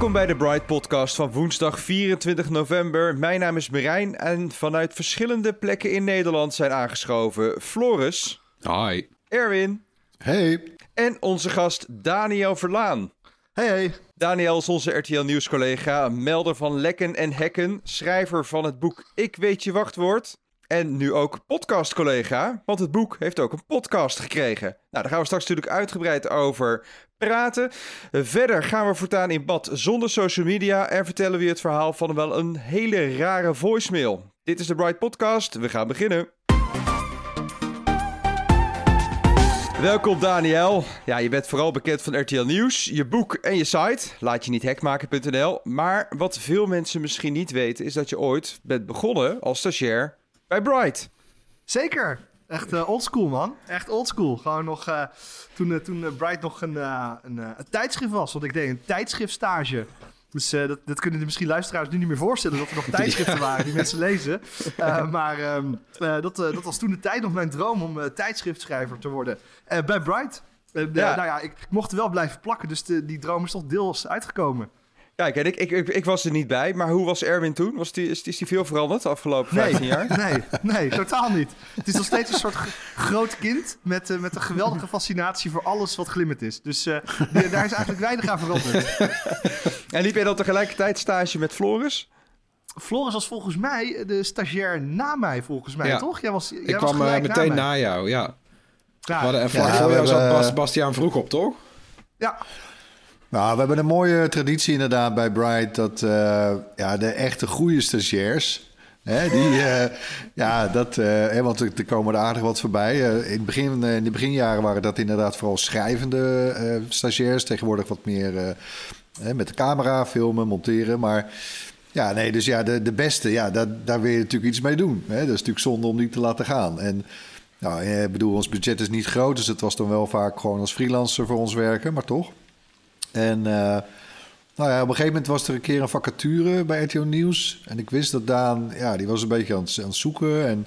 Welkom bij de Bright Podcast van woensdag 24 november. Mijn naam is Merijn en vanuit verschillende plekken in Nederland zijn aangeschoven Floris, Hi. Erwin Hey. en onze gast Daniel Verlaan. Hey, hey. Daniel is onze RTL Nieuws collega, melder van lekken en hekken, schrijver van het boek Ik weet je wachtwoord en nu ook podcastcollega, want het boek heeft ook een podcast gekregen. Nou, daar gaan we straks natuurlijk uitgebreid over praten. Verder gaan we voortaan in bad zonder social media en vertellen we het verhaal van wel een hele rare voicemail. Dit is de Bright Podcast, we gaan beginnen. Welkom Daniel. Ja, je bent vooral bekend van RTL Nieuws, je boek en je site, laat je niet hackmaken.nl. Maar wat veel mensen misschien niet weten is dat je ooit bent begonnen als stagiair bij Bright. Zeker. Echt eh, oldschool, man. Echt oldschool. Gewoon nog eh, toen, eh, toen Bright nog een, een, een tijdschrift was. Want ik deed een tijdschriftstage. Dus dat, dat kunnen de misschien luisteraars nu niet meer voorstellen. Dat er nog tijdschriften waren die mensen lezen. Maar ehm, eh, dat, dat was toen de tijd nog mijn droom om tijdschriftschrijver te worden. Bij Bright. Ja. Nou ja, ik, ik mocht er wel blijven plakken. Dus de, die droom is toch deels uitgekomen. Kijk, en ik, ik, ik, ik was er niet bij, maar hoe was Erwin toen? Was die, is, is die veel veranderd de afgelopen 15 jaar? Nee, nee, totaal niet. Het is nog steeds een soort groot kind met, eh, met een geweldige fascinatie voor alles wat glimmend is. Dus eh, die- daar is eigenlijk weinig aan veranderd. En liep jij dan tegelijkertijd stage met Floris? Floris was volgens mij de stagiair na mij, volgens mij, Ja. toch? Jij was, jij Ik was kwam eh, meteen na jou, ja. Ja, We hadden, en vlak Ja, voor jou zat Bastiaan Vroeg op, toch? ja, Nou, we hebben een mooie traditie inderdaad bij Bright... dat eh, ja, de echte goede stagiairs... Hè, die, eh, ja, dat, eh, hè, want er komen er aardig wat voorbij. In, het begin, in de beginjaren waren dat inderdaad vooral schrijvende stagiairs. Tegenwoordig wat meer met de camera, filmen, monteren. Maar ja, nee, dus ja, de, de beste, ja, daar, daar wil je natuurlijk iets mee doen. Hè? Dat is natuurlijk zonde om die te laten gaan. En nou, ik bedoel, ons budget is niet groot, dus het was dan wel vaak gewoon als freelancer voor ons werken, maar toch. En eh, nou ja, op een gegeven moment was er een keer een vacature bij RTO Nieuws. En ik wist dat Daan, ja, die was een beetje aan het, aan het zoeken. En,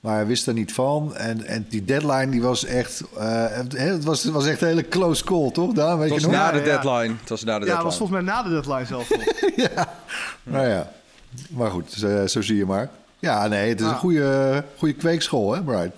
maar hij wist er niet van. En, en die deadline, die was echt... eh, het, was, het was echt een hele close call, toch Daan? Weet Het je was nog? na Ja, de ja. deadline. Het was na de ja, dat deadline. was volgens mij na de deadline zelf. ja. Nou ja, maar goed, zo, zo zie je maar. Ja, nee, het is een Ah. goede, goede kweekschool, hè, Bright?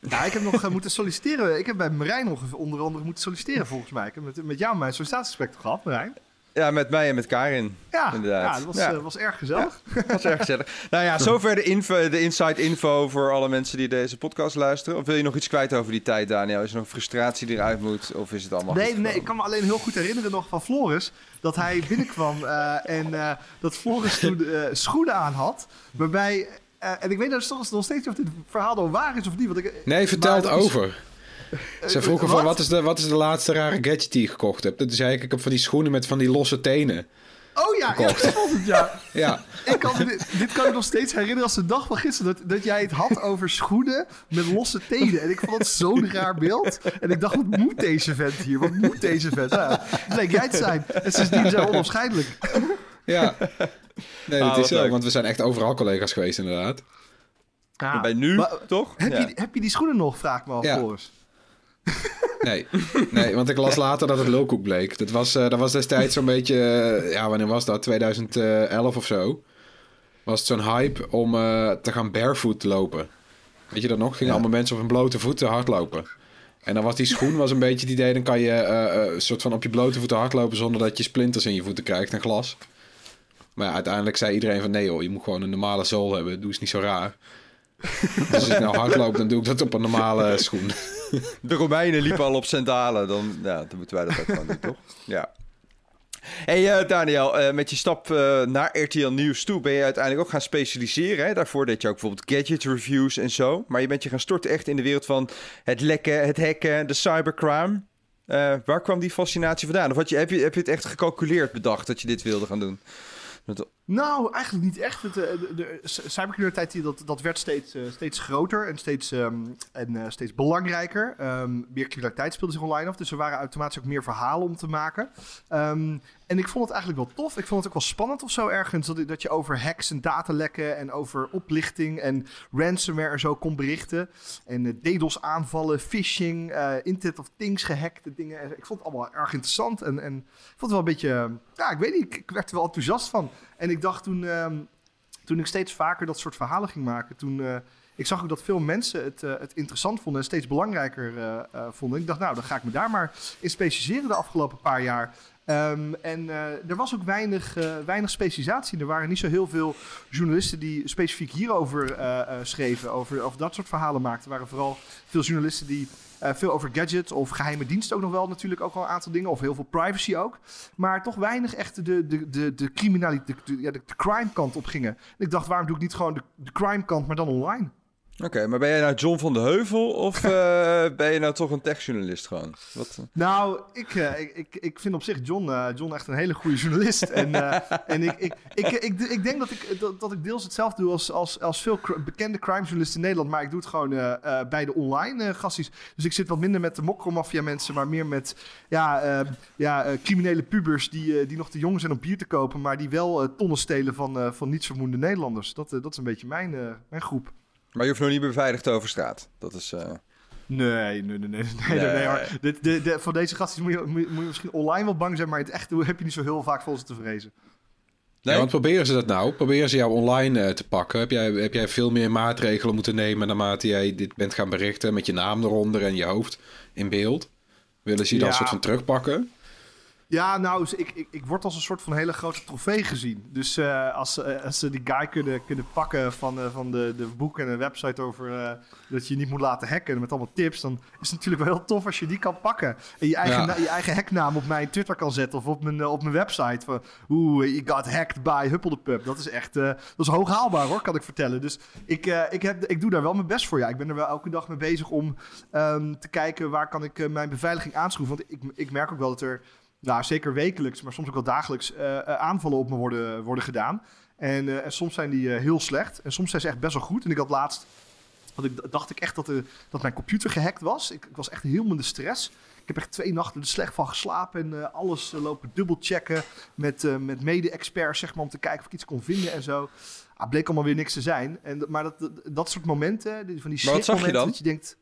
Ja, ik heb nog eh, moeten solliciteren. Ik heb bij Marijn nog onder andere moeten solliciteren, volgens mij. Ik heb met, met jou mijn sollicitatiegesprek gehad, Marijn. Ja, met mij en met Karin. Ja, Inderdaad. ja dat was, Ja. eh, was erg gezellig. Dat was erg gezellig. Nou ja, zover de, info, de inside info voor alle mensen die deze podcast luisteren. Of wil je nog iets kwijt over die tijd, Daniel? Is er nog frustratie die eruit moet? Of is het allemaal Nee, goed nee, ik kan me alleen heel goed herinneren nog van Floris. Dat hij binnenkwam eh, en dat Floris toen schoenen aan had. Waarbij, eh, en ik weet dus toch nog steeds niet of dit verhaal dan waar is of niet. Want ik, Nee, vertel het maar dat is- over. Ze Eh, vroegen wat? van, wat is, de, wat is de laatste rare gadget die je gekocht hebt? Toen zei ik, ik heb van die schoenen met van die losse tenen. Oh ja, ja, gekocht. dat was het, ja. Ja, Ik kan, dit, dit kan ik nog steeds herinneren als de dag van gisteren. Dat, dat jij het had over schoenen met losse tenen. En ik vond het zo'n raar beeld. En ik dacht, wat moet deze vent hier? Wat moet deze vent? Nou, ja, bleek jij te zijn. En sindsdien zijn onafscheidelijk. Ja. Nee, dat Ah, is wat zo, leuk. want we zijn echt overal collega's geweest inderdaad. Ja. Bij nu, Maar- toch? Heb, Ja. je, heb je die schoenen nog, vraag me af, Ja. Floris. Nee, nee, want ik las later dat het lulkoek bleek. Dat was, eh, dat was destijds zo'n beetje, eh, ja, wanneer was dat? 2011 of zo. was het zo'n hype om eh, te gaan barefoot lopen. Weet je dat nog? Gingen Ja. allemaal mensen op hun blote voeten hardlopen. En dan was die schoen was een beetje het idee... dan kan je eh, eh, een soort van op je blote voeten hardlopen... zonder dat je splinters in je voeten krijgt en glas. Maar uiteindelijk zei iedereen van... nee joh, je moet gewoon een normale zool hebben. Doe eens niet zo raar. dus als ik nou hardloop, dan doe ik dat op een normale schoen. De Romeinen liepen al op sandalen. Dan, ja, dan moeten wij dat ook gewoon doen, toch? Ja. Hey eh, Daniel, eh, met je stap eh, naar RTL Nieuws toe ben je uiteindelijk ook gaan specialiseren. Hè? Daarvoor deed je ook bijvoorbeeld gadget reviews en zo. Maar je bent je gaan storten echt in de wereld van het lekken, het hacken, de cybercrime. Waar kwam die fascinatie vandaan? Of heb, je, heb je het echt gecalculeerd bedacht dat je dit wilde gaan doen? Dat- Nou, eigenlijk niet echt. Eh, de, de cybercriminaliteit dat, dat werd steeds, eh, steeds groter en steeds, ehm, en, eh, steeds belangrijker. Ehm, meer criminaliteit speelde zich online af, dus er waren automatisch ook meer verhalen om te maken. Ehm, en ik vond het eigenlijk wel tof. Ik vond het ook wel spannend of zo ergens. Dat, je over hacks en datalekken en over oplichting en ransomware en zo kon berichten. En eh, DDoS aanvallen, phishing, Internet of Things gehackte dingen. Ik vond het allemaal erg interessant. En, en ik vond het wel een beetje, ja, ik weet niet, ik werd er wel enthousiast van. En ik dacht toen, ehm, toen ik steeds vaker dat soort verhalen ging maken, toen... eh, ik zag ook dat veel mensen het, eh, het interessant vonden en steeds belangrijker eh, vonden. Ik dacht, nou, dan ga ik me daar maar in specialiseren de afgelopen paar jaar. Ehm, en er was ook weinig, weinig specialisatie. Er waren niet zo heel veel journalisten die specifiek hierover schreven, over, over dat soort verhalen maakten. Er waren vooral veel journalisten die eh, veel over gadgets of geheime diensten ook nog wel natuurlijk ook wel een aantal dingen. Of heel veel privacy ook. Maar toch weinig echt de, de, de, de criminaliteit, de, de, ja, de, crime kant op gingen. En ik dacht, waarom doe ik niet gewoon de crime kant, maar dan online? Oké, maar ben jij nou John van de Heuvel of eh, ben je nou toch een techjournalist gewoon? Wat, eh? Nou, ik, eh, ik, ik, ik vind op zich John, John echt een hele goede journalist. en en ik, ik, ik, ik, ik denk dat ik, dat, dat ik deels hetzelfde doe als, als, als veel cr- bekende crime journalisten in Nederland. Maar ik doe het gewoon bij de online gasties. Dus ik zit wat minder met de mokromafia mensen, maar meer met ja, ja, criminele pubers die, die nog te jong zijn om bier te kopen. Maar die wel tonnen stelen van, van nietsvermoedende Nederlanders. Dat, dat is een beetje mijn, mijn groep. Maar je hoeft nog niet beveiligd over straat. Dat is... eh, Nee, nee, nee, nee. nee, nee, nee. Dit, de, de, voor deze gasten moet je, moet, je- moet je misschien online wel bang zijn, maar in het echt heb je niet zo heel vaak voor ze te vrezen. Nee? Ja, want proberen ze dat nou? Proberen ze jou online eh, te pakken? Heb jij, heb jij veel meer maatregelen moeten nemen naarmate jij dit bent gaan berichten met je naam eronder en je hoofd in beeld? Willen ze je dan Ja. soort van terugpakken? Ja, nou, ik, ik, ik word als een soort van hele grote trofee gezien. Dus eh, als, eh, als ze die guy kunnen, kunnen pakken van, eh, van de, de boek en een website over dat je je niet moet laten hacken met allemaal tips, dan is het natuurlijk wel heel tof als je die kan pakken. En je eigen, Ja. je eigen hacknaam op mijn Twitter kan zetten of op mijn, op mijn website. Van, oeh, you got hacked by Huppel de Pub. Dat is echt, dat is hoog haalbaar hoor, kan ik vertellen. Dus ik, ik, heb, ik doe daar wel mijn best voor. Ja, ik ben er wel elke dag mee bezig om ehm, te kijken waar kan ik mijn beveiliging aanschroeven. Want ik, ik merk ook wel dat er nou, zeker wekelijks, maar soms ook wel dagelijks eh, eh, aanvallen op me worden, worden gedaan. En, eh, en soms zijn die heel slecht en soms zijn ze echt best wel goed. En ik had laatst, had ik, dacht ik echt dat, de, dat mijn computer gehackt was. Ik, ik was echt helemaal in de stress. Ik heb echt twee nachten er slecht van geslapen en alles lopen dubbelchecken met, met mede-experts, zeg maar, om te kijken of ik iets kon vinden en zo. Ah, bleek allemaal weer niks te zijn. En, maar dat, dat, dat soort momenten, van die Maar wat zag je schrikmomenten, dan? dat je denkt...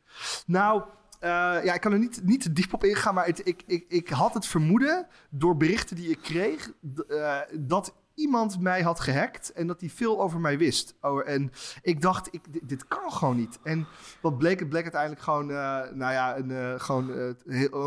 Nou, eh, ja, ik kan er niet, niet te diep op ingaan, maar ik, ik, ik had het vermoeden door berichten die ik kreeg eh, dat iemand mij had gehackt en dat hij veel over mij wist. Oh, en ik dacht, ik, dit, kan gewoon niet. En wat bleek, het bleek uiteindelijk gewoon, eh, nou ja, een, eh, gewoon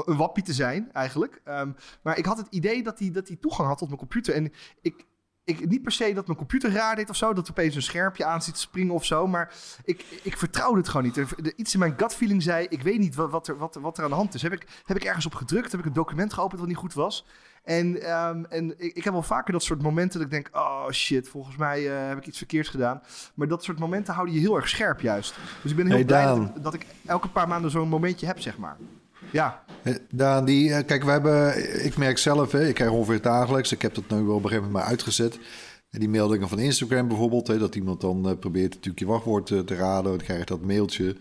een wappie te zijn eigenlijk. Ehm, maar ik had het idee dat hij dat hij toegang had tot mijn computer en ik... Ik, niet per se dat mijn computer raar deed of zo, dat er opeens een schermpje aan ziet springen of zo, maar ik, ik vertrouwde het gewoon niet. Er, er- iets in mijn gut feeling zei, ik weet niet wat, wat, er, wat, er- wat er aan de hand is. Heb ik, heb ik ergens op gedrukt? Heb ik een document geopend wat niet goed was? En, ehm, en ik, ik heb wel vaker dat soort momenten dat ik denk, oh shit, volgens mij eh, heb ik iets verkeerds gedaan. Maar dat soort momenten houden je heel erg scherp juist. Dus ik ben heel Hey, blij dat, dat ik elke paar maanden zo'n momentje heb, zeg maar. Ja, Daan, die, eh, kijk, we hebben, ik merk zelf, hè, ik krijg ongeveer dagelijks, ik heb dat nu wel op een gegeven moment maar uitgezet. En die meldingen van Instagram bijvoorbeeld, hè, dat iemand dan eh, probeert natuurlijk je wachtwoord eh, te raden, dan krijg je dat mailtje.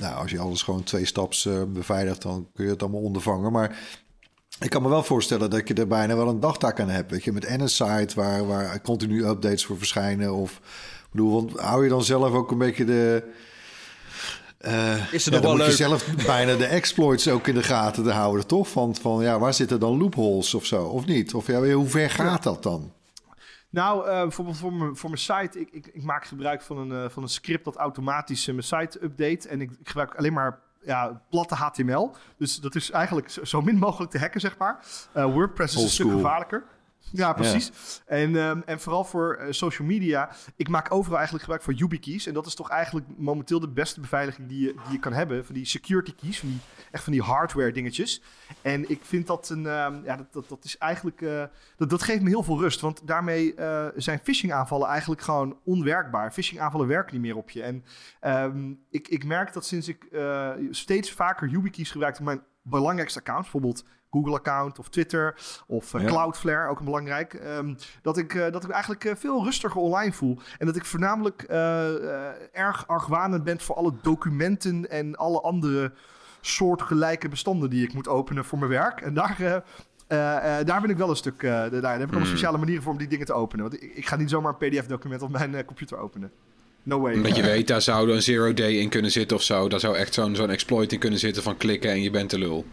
Nou, als je alles gewoon twee staps beveiligt, dan kun je het allemaal ondervangen. Maar ik kan me wel voorstellen dat je er bijna wel een dagtaak aan hebt. Weet je, met N-site waar, waar continu updates voor verschijnen. Of, ik bedoel, want hou je dan zelf ook een beetje de... eh, Is het ja, nog dan wel moet je leuk? zelf bijna de exploits ook in de gaten te houden, toch? Van, van ja, waar zitten dan loopholes of zo, of niet? Of ja, hoe ver gaat dat dan? Nou, eh, bijvoorbeeld voor mijn, voor mijn site, ik, ik, ik maak gebruik van een, eh, van een script dat automatisch mijn site update. En ik, ik gebruik alleen maar ja, platte HTML. Dus dat is eigenlijk zo, zo min mogelijk te hacken, zeg maar. WordPress is een stuk gevaarlijker. Ja, precies. En, ehm, en vooral voor eh, social media. Ik maak overal eigenlijk gebruik van YubiKeys. En dat is toch eigenlijk momenteel de beste beveiliging die je, die je kan hebben. Van die security keys, van die, echt van die hardware dingetjes. En ik vind dat een, ehm, ja, dat, dat, dat is eigenlijk, eh, dat, dat geeft me heel veel rust. Want daarmee eh, zijn phishing aanvallen eigenlijk gewoon onwerkbaar. Phishing aanvallen werken niet meer op je. En ehm, ik, ik merk dat sinds ik steeds vaker YubiKeys gebruik op mijn belangrijkste accounts, bijvoorbeeld Google-account of Twitter of eh, Ja. Cloudflare, ook een belangrijk. ehm, dat, ik, eh, dat ik eigenlijk eh, veel rustiger online voel. En dat ik voornamelijk erg argwanend ben voor alle documenten en alle andere soortgelijke bestanden die ik moet openen voor mijn werk. En daar. daar ben ik wel een stuk. daar, daar heb ik Hmm. speciale manier voor om die dingen te openen. Want ik, ik ga niet zomaar een PDF-document op mijn computer openen. No way. Omdat je weet, daar zou een zero day in kunnen zitten of zo. Daar zou echt zo'n zo'n exploit in kunnen zitten van klikken en je bent de lul.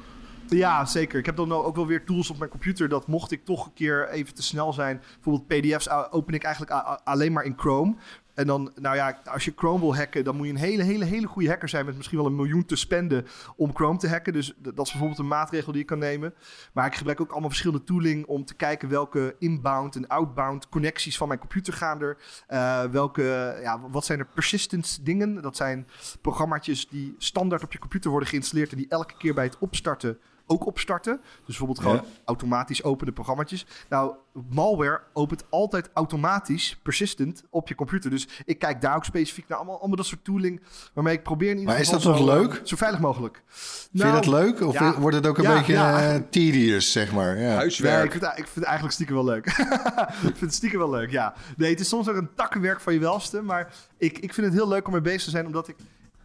Ja, zeker. Ik heb dan ook wel weer tools op mijn computer. Dat mocht ik toch een keer even te snel zijn. Bijvoorbeeld PDF's open ik eigenlijk alleen maar in Chrome. En dan, nou ja, als je Chrome wil hacken, dan moet je een hele, hele, hele goede hacker zijn. Met misschien wel een miljoen te spenden om Chrome te hacken. Dus dat is bijvoorbeeld een maatregel die je kan nemen. Maar ik gebruik ook allemaal verschillende tooling om te kijken welke inbound en outbound connecties van mijn computer gaan er. Eh, welke, ja, wat zijn er persistence dingen? Dat zijn programmaatjes die standaard op je computer worden geïnstalleerd en die elke keer bij het opstarten ook opstarten. Dus bijvoorbeeld gewoon Ja. automatisch openen programmaatjes. Nou, malware opent altijd automatisch persistent op je computer. Dus ik kijk daar ook specifiek naar allemaal, allemaal dat soort tooling waarmee ik probeer in ieder Maar is dat nog zo, eh, leuk? Zo veilig mogelijk. Vind je dat leuk? Of ja. wordt het ook een Ja, beetje ja. eh, tedious, zeg maar? Ja. Nee, Huiswerk. ik vind, ik vind het eigenlijk stiekem wel leuk. ik vind het stiekem wel leuk, ja. Nee, het is soms ook een takkenwerk van je welste. Maar ik, ik vind het heel leuk om mee bezig te zijn, omdat ik...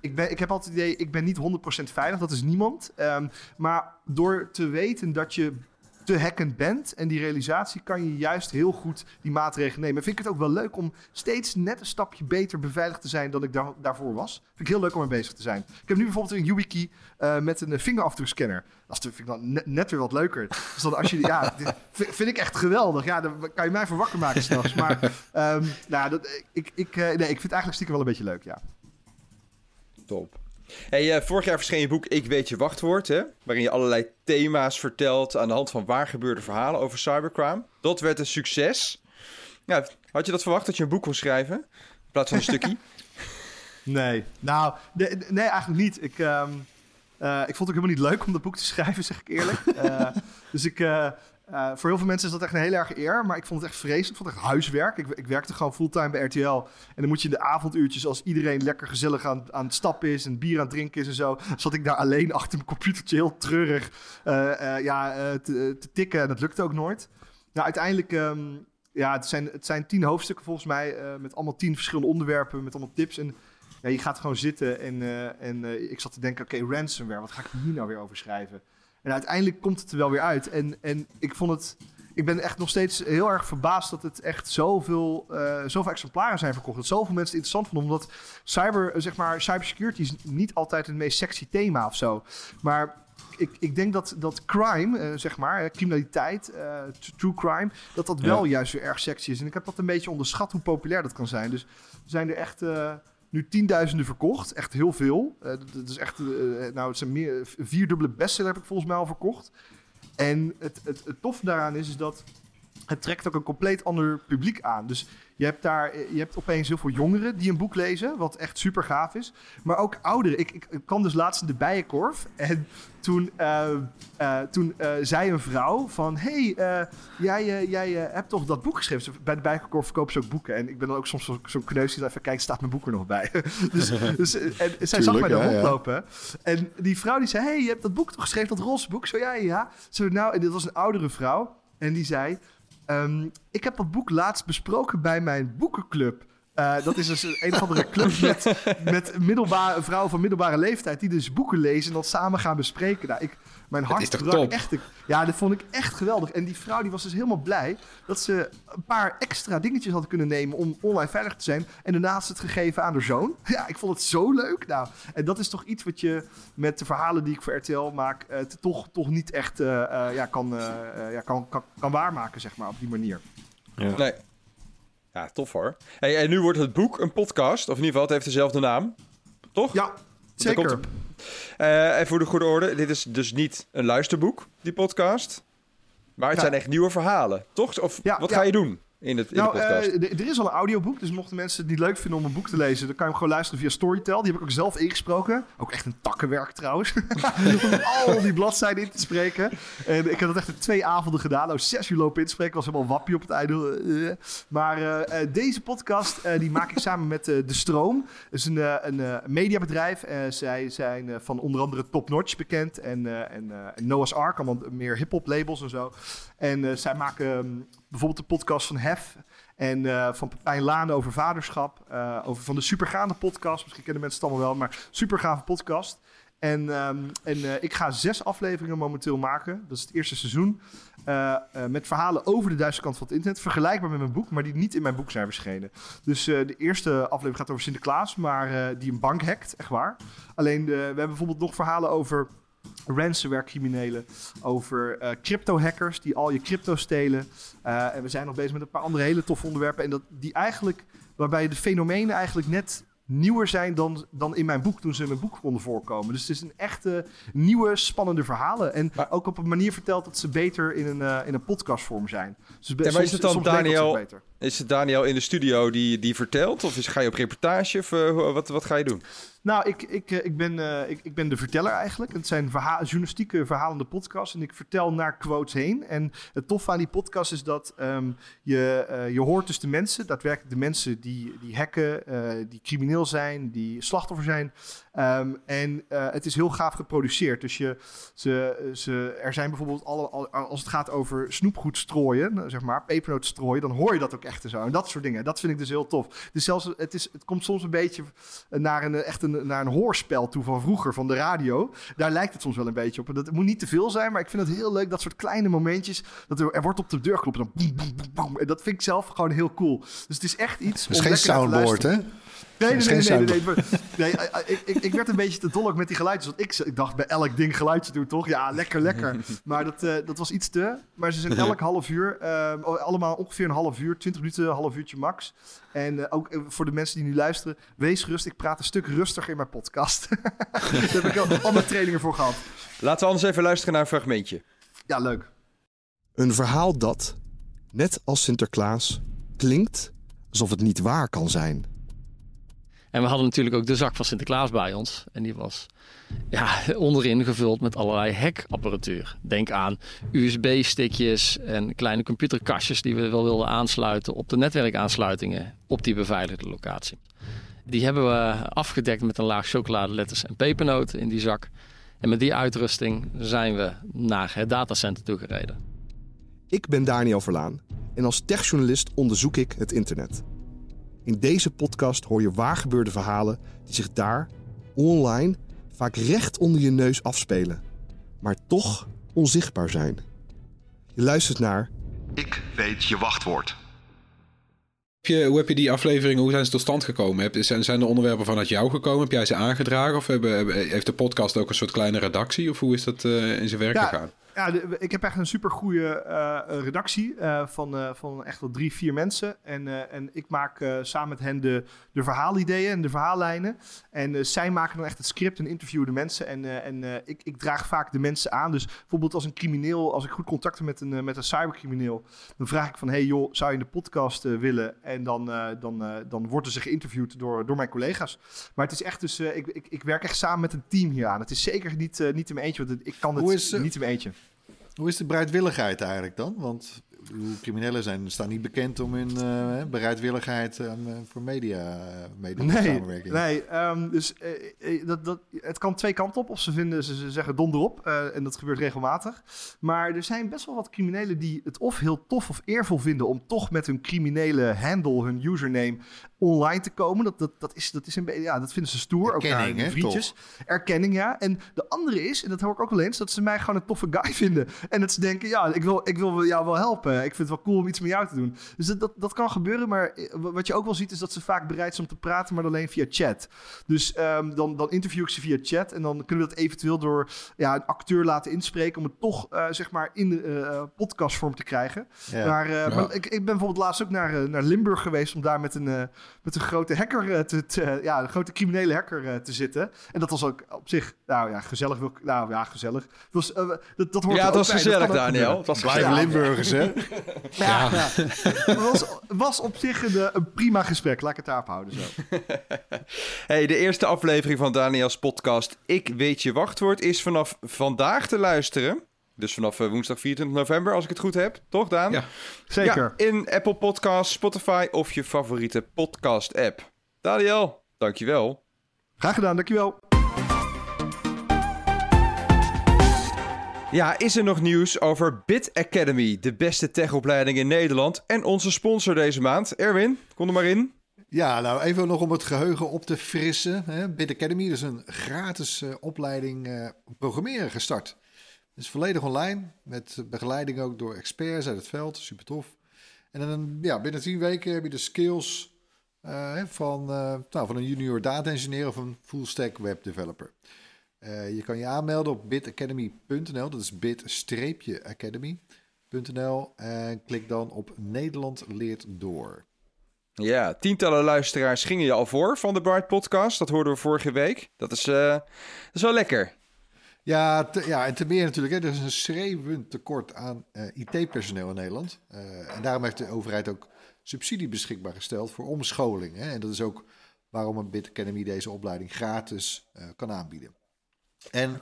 Ik, ben, ik heb altijd het idee, ik ben niet 100% veilig. Dat is niemand. Ehm, maar door te weten dat je te hackend bent en die realisatie kan je juist heel goed die maatregelen nemen. Vind ik het ook wel leuk om steeds net een stapje beter beveiligd te zijn dan ik daar, daarvoor was. Vind ik heel leuk om mee bezig te zijn. Ik heb nu bijvoorbeeld een YubiKey eh, met een vingerafdrukscanner. Dat vind ik dan net, weer wat leuker. Dus dan als je, ja, vind, ik echt geweldig. Ja, dan kan je mij voor wakker maken s'nachts. Maar ehm, nou, dat, ik, ik, eh, nee, ik vind het eigenlijk stiekem wel een beetje leuk, ja. Top. Hey, eh, vorig jaar verscheen je boek Ik weet je wachtwoord, hè? waarin je allerlei thema's vertelt aan de hand van waar gebeurde verhalen over cybercrime. Dat werd een succes. Ja, had je dat verwacht dat je een boek kon schrijven in plaats van een stukje? Nee, nou, nee, nee, eigenlijk niet. Ik, ehm, eh, ik vond het ook helemaal niet leuk om dat boek te schrijven, zeg ik eerlijk. Eh, dus ik, eh, voor heel veel mensen is dat echt een heel erg eer, maar ik vond het echt vreselijk. Ik vond het echt huiswerk. Ik, ik werkte gewoon fulltime bij RTL. En dan moet je in de avonduurtjes, als iedereen lekker gezellig aan, aan het stappen is en bier aan het drinken is en zo, zat ik daar alleen achter mijn computertje heel treurig eh, eh, ja, te, te tikken. En dat lukte ook nooit. Nou, uiteindelijk, ehm, ja, het zijn, het zijn tien hoofdstukken volgens mij, met allemaal tien verschillende onderwerpen, met allemaal tips. En ja, je gaat gewoon zitten en, en ik zat te denken, oké, ransomware, wat ga ik hier nou weer over schrijven? En uiteindelijk komt het er wel weer uit. En, en ik vond het, ik ben echt nog steeds heel erg verbaasd dat het echt zoveel, eh, zoveel exemplaren zijn verkocht. Dat zoveel mensen het interessant vonden, omdat cyber, eh, zeg maar, cybersecurity is niet altijd het meest sexy thema of zo. Maar ik, ik denk dat, dat crime, eh, zeg maar, criminaliteit, true crime, dat dat wel juist weer erg sexy is. En ik heb dat een beetje onderschat hoe populair dat kan zijn. Dus er zijn er echt nu tienduizenden verkocht. Echt heel veel. Eh, dat, is echt, eh, nou, het zijn meer, vierdubbele bestseller heb ik volgens mij al verkocht. En het, het, het toffe daaraan is, is dat het trekt ook een compleet ander publiek aan. Dus je hebt daar, je hebt opeens heel veel jongeren die een boek lezen, wat echt super gaaf is. Maar ook ouderen. Ik, ik, ik kwam dus laatst in de Bijenkorf en toen, eh, eh, toen eh, zei een vrouw van... hey, jij, jij hebt toch dat boek geschreven? Bij de Bijenkorf verkopen ze ook boeken. En ik ben dan ook soms zo- zo'n kneus die dan even kijkt, staat mijn boek er nog bij? dus, dus en zij zag mij daar ja, ja. rondlopen. En die vrouw die zei, hey, je hebt dat boek toch geschreven, dat roze boek? Zo, ja, ja. Zo, nou, en dit was een oudere vrouw. En die zei... Ehm, ik heb dat boek laatst besproken bij mijn boekenclub. Eh, dat is dus een, een of andere club met, met middelbare, vrouwen van middelbare leeftijd... die dus boeken lezen en dat samen gaan bespreken. Nou, ik, mijn hart brak top? echt. Ja, dat vond ik echt geweldig. En die vrouw die was dus helemaal blij... dat ze een paar extra dingetjes had kunnen nemen... om online veilig te zijn. En daarnaast het gegeven aan haar zoon. Ja, ik vond het zo leuk. Nou, en dat is toch iets wat je met de verhalen die ik voor RTL maak... eh, toch, toch niet echt eh, eh, ja, kan, ja, kan, kan, kan waarmaken, zeg maar, op die manier. Nee. Ja, tof hoor. Hey, en nu wordt het boek een podcast, of in ieder geval, het heeft dezelfde naam. Toch? Ja, zeker. komt Eh, en voor de goede orde, dit is dus niet een luisterboek, die podcast. Maar het Ja. zijn echt nieuwe verhalen, toch? Of Ja, wat ja. ga je doen in, het, in Nou, de podcast? eh, d- er is al een audioboek, dus mochten mensen het niet leuk vinden om een boek te lezen, dan kan je hem gewoon luisteren via Storytel. Die heb ik ook zelf ingesproken. Ook echt een takkenwerk trouwens. om al die bladzijden in te spreken. En ik heb dat echt in twee avonden gedaan. Nou, zes uur lopen inspreken, was helemaal wappie op het einde. Eh, Maar eh, deze podcast, die maak ik samen met De Stroom. Dat is een, een mediabedrijf. Zij zijn van onder andere Top Notch bekend en, en, Noah's Ark, allemaal meer hip-hop labels en zo. En zij maken ehm, bijvoorbeeld de podcast van Hef. En eh, van Pepijn Laan over vaderschap. eh, over van de Supergaande podcast. Misschien kennen mensen het allemaal wel, maar supergave podcast. En, ehm, en eh, ik ga zes afleveringen momenteel maken. Dat is het eerste seizoen. met verhalen over de Duitse kant van het internet. Vergelijkbaar met mijn boek, maar die niet in mijn boek zijn verschenen. Dus de eerste aflevering gaat over Sinterklaas, maar die een bank hackt, echt waar. Alleen we hebben bijvoorbeeld nog verhalen over ransomware-criminelen, over eh, crypto-hackers die al je crypto stelen. Eh, en we zijn nog bezig met een paar andere hele toffe onderwerpen. En dat die eigenlijk, waarbij de fenomenen eigenlijk net nieuwer zijn dan, dan in mijn boek toen ze in mijn boek konden voorkomen. Dus het is een echte nieuwe, spannende verhalen. En Maar- ook op een manier verteld dat ze beter in een, eh, in een podcastvorm zijn. Dus Ja, maar is het dan Daniel- beter. Is het Daniel in de studio die, die vertelt? Of is, ga je op reportage? Of eh, wat, wat ga je doen? Nou, ik, ik, eh, ik, ben, eh, ik, ik ben de verteller eigenlijk. Het zijn verha journalistieke verhalende podcasts. En ik vertel naar quotes heen. En het toffe aan die podcast is dat ehm, je, je hoort dus de mensen, daadwerkelijk de mensen die, die hacken, die crimineel zijn, die slachtoffer zijn. Ehm, en het is heel gaaf geproduceerd. Dus je, ze, ze, er zijn bijvoorbeeld, alle, al- als het gaat over snoepgoed strooien, zeg maar, pepernoot strooien, dan hoor je dat ook echt en zo. En dat soort dingen. Dat vind ik dus heel tof. Dus zelfs, het, is, het komt soms een beetje naar een, echt een, naar een hoorspel toe van vroeger, van de radio. Daar lijkt het soms wel een beetje op. En dat het moet niet te veel zijn, maar ik vind het heel leuk, dat soort kleine momentjes. Dat er, er wordt op de deur geklopt en dan boem, boem, boem, boem. En dat vind ik zelf gewoon heel cool. Dus het is echt iets Dat is geen soundboard, hè? Nee, nee, nee, nee, nee, nee, nee, eh, eh, ik, ik, ik werd een beetje te dolk met die geluidjes. Want ik, ik dacht bij elk ding geluidje doen, toch? Ja, lekker, lekker. Maar dat, eh, dat was iets te. Maar ze zijn elk half uur, eh, allemaal ongeveer een half uur, 20 minuten, een half uurtje max. En eh, ook voor de mensen die nu luisteren, wees gerust. Ik praat een stuk rustiger in mijn podcast. Daar heb ik al, al mijn trainingen voor gehad. Laten we anders even luisteren naar een fragmentje. Ja, leuk. Een verhaal dat, net als Sinterklaas, klinkt alsof het niet waar kan zijn. En we hadden natuurlijk ook de zak van Sinterklaas bij ons. En die was ja, onderin gevuld met allerlei hackapparatuur. Denk aan USB-stickjes en kleine computerkastjes die we wel wilden aansluiten op de netwerkaansluitingen op die beveiligde locatie. Die hebben we afgedekt met een laag chocoladeletters en pepernoten in die zak. En met die uitrusting zijn we naar het datacenter toegereden. Ik ben Daniel Verlaan en als techjournalist onderzoek ik het internet. In deze podcast hoor je waargebeurde verhalen die zich daar, online, vaak recht onder je neus afspelen, maar toch onzichtbaar zijn. Je luistert naar Ik weet je wachtwoord. Heb je, hoe heb je die afleveringen, hoe zijn ze tot stand gekomen? Heb, zijn, zijn de onderwerpen vanuit jou gekomen? Heb jij ze aangedragen? Of hebben, heeft de podcast ook een soort kleine redactie? Of hoe is dat eh, in zijn werk Ja, gegaan? Ja, de- ik heb echt een super goede redactie eh, van, van echt wel drie, vier mensen. En, en ik maak samen met hen de, de verhaalideeën en de verhaallijnen. En zij maken dan echt het script en interviewen de mensen. En, en ik, ik draag vaak de mensen aan. Dus bijvoorbeeld als een crimineel, als ik goed contact heb met een, met een cybercrimineel, dan vraag ik van, hey joh, zou je in de podcast willen? En dan, dan, dan worden ze geïnterviewd door, door mijn collega's. Maar het is echt dus, ik, ik, ik werk echt samen met een team hier aan. Het is zeker niet, niet in mijn eentje, want ik kan het is, niet in mijn eentje. Hoe is de bereidwilligheid eigenlijk dan? Want criminelen zijn, staan niet bekend om hun eh, bereidwilligheid eh, voor media, media Nee, samenwerking. nee ehm, dus eh, eh, dat, dat, het kan twee kanten op. Of ze vinden, ze, ze zeggen donder op. eh, en dat gebeurt regelmatig. Maar er zijn best wel wat criminelen die het of heel tof of eervol vinden om toch met hun criminele handle, hun username, online te komen. Dat, dat, dat, is, dat, is een beetje, ja, dat vinden ze stoer. ook Erkenning, naar hè, vriendjes. Erkenning, ja. En de andere is, en dat hoor ik ook wel eens, dat ze mij gewoon een toffe guy vinden. En dat ze denken, ja, ik wil, ik wil jou wel helpen. Ik vind het wel cool om iets met jou te doen. Dus dat, dat, dat kan gebeuren, maar eh, wat je ook wel ziet is dat ze vaak bereid zijn om te praten, maar alleen via chat. Dus ehm, dan, dan interview ik ze via chat en dan kunnen we dat eventueel door ja, een acteur laten inspreken om het toch, eh, zeg maar, in eh, podcastvorm te krijgen. Ja. Maar, eh, Ja. maar ik, ik ben bijvoorbeeld laatst ook naar, naar Limburg geweest om daar met een, eh, met een grote hacker, eh, te, te- ja, een grote criminele hacker eh, te zitten. En dat was ook op zich, nou ja, gezellig. Nou ja, gezellig. Was, eh, dat, dat hoort Ja, het was bij. Gezellig, Daniel. Het was Blijven gezellig. Limburgers, hè? Ja, ja. Het was, was op zich een, een prima gesprek. Laat ik het daarop houden zo. Hey, de eerste aflevering van Daniels podcast Ik Weet Je Wachtwoord is vanaf vandaag te luisteren. Dus vanaf eh, woensdag 24 november, als ik het goed heb. Toch, Daan? Ja. Zeker. Ja, in Apple Podcasts, Spotify of je favoriete podcast-app. Daniel, dankjewel. Graag gedaan, dankjewel. Ja, is er nog nieuws over Bit Academy, de beste techopleiding in Nederland en onze sponsor deze maand? Erwin, kom er maar in. Ja, nou even nog om het geheugen op te frissen. Hè. Bit Academy is een gratis eh, opleiding eh, programmeren gestart. Is volledig online, met begeleiding ook door experts uit het veld. Super tof. En dan, ja, binnen tien weken heb je de skills eh, van, eh, nou, van een junior data engineer of een full stack web developer. Eh, je kan je aanmelden op bitacademy.nl, dat is bit-academy.nl en klik dan op Nederland leert door. Ja, tientallen luisteraars gingen je al voor van de Bright Podcast. Dat hoorden we vorige week. Dat is, dat is wel lekker. Ja, te- ja, en ten meer natuurlijk. Hè, er is een schreeuwend tekort aan eh, IT-personeel in Nederland. Eh, en daarom heeft de overheid ook subsidie beschikbaar gesteld voor omscholing. Hè. En dat is ook waarom een Bit Academy deze opleiding gratis eh, kan aanbieden. En,